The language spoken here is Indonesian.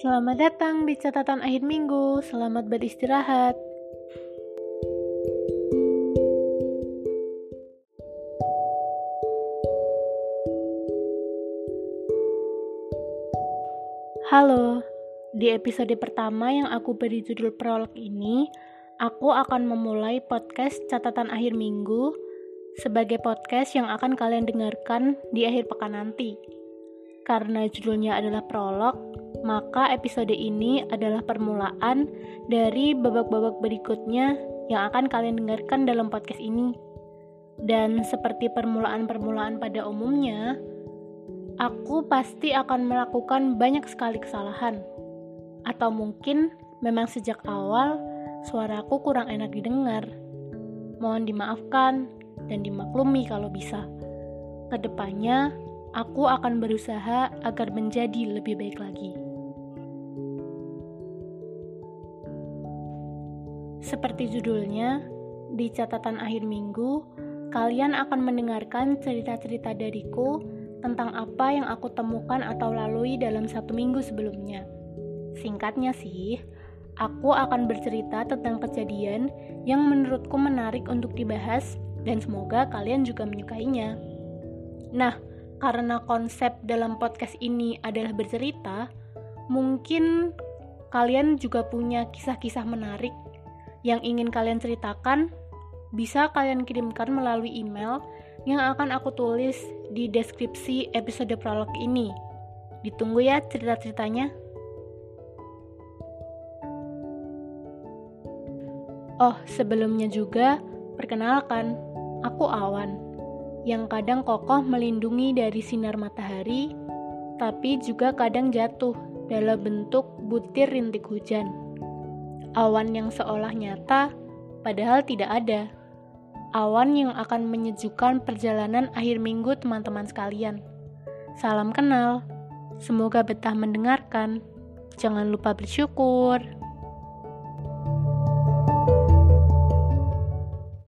Selamat datang di catatan akhir minggu. Selamat beristirahat. Halo, di episode pertama yang aku beri judul prolog ini, aku akan memulai podcast catatan akhir minggu sebagai podcast yang akan kalian dengarkan di akhir pekan nanti. Karena judulnya adalah prolog, maka episode ini adalah permulaan dari babak-babak berikutnya yang akan kalian dengarkan dalam podcast ini. Dan seperti permulaan-permulaan pada umumnya, aku pasti akan melakukan banyak sekali kesalahan. Atau mungkin memang sejak awal suaraku kurang enak didengar. Mohon dimaafkan dan dimaklumi kalau bisa. Ke depannya, aku akan berusaha agar menjadi lebih baik lagi. Seperti judulnya, di catatan akhir minggu, kalian akan mendengarkan cerita-cerita dariku tentang apa yang aku temukan atau lalui dalam satu minggu sebelumnya. Singkatnya sih, aku akan bercerita tentang kejadian yang menurutku menarik untuk dibahas dan semoga kalian juga menyukainya. Nah, karena konsep dalam podcast ini adalah bercerita, mungkin kalian juga punya kisah-kisah menarik yang ingin kalian ceritakan. Bisa kalian kirimkan melalui email yang akan aku tulis di deskripsi episode prolog ini. Ditunggu ya cerita-ceritanya. Oh, sebelumnya juga, perkenalkan, aku Awan, yang kadang kokoh melindungi dari sinar matahari, tapi juga kadang jatuh dalam bentuk butir rintik hujan. Awan yang seolah nyata, padahal tidak ada. Awan yang akan menyejukkan perjalanan akhir minggu teman-teman sekalian. Salam kenal, semoga betah mendengarkan. Jangan lupa bersyukur.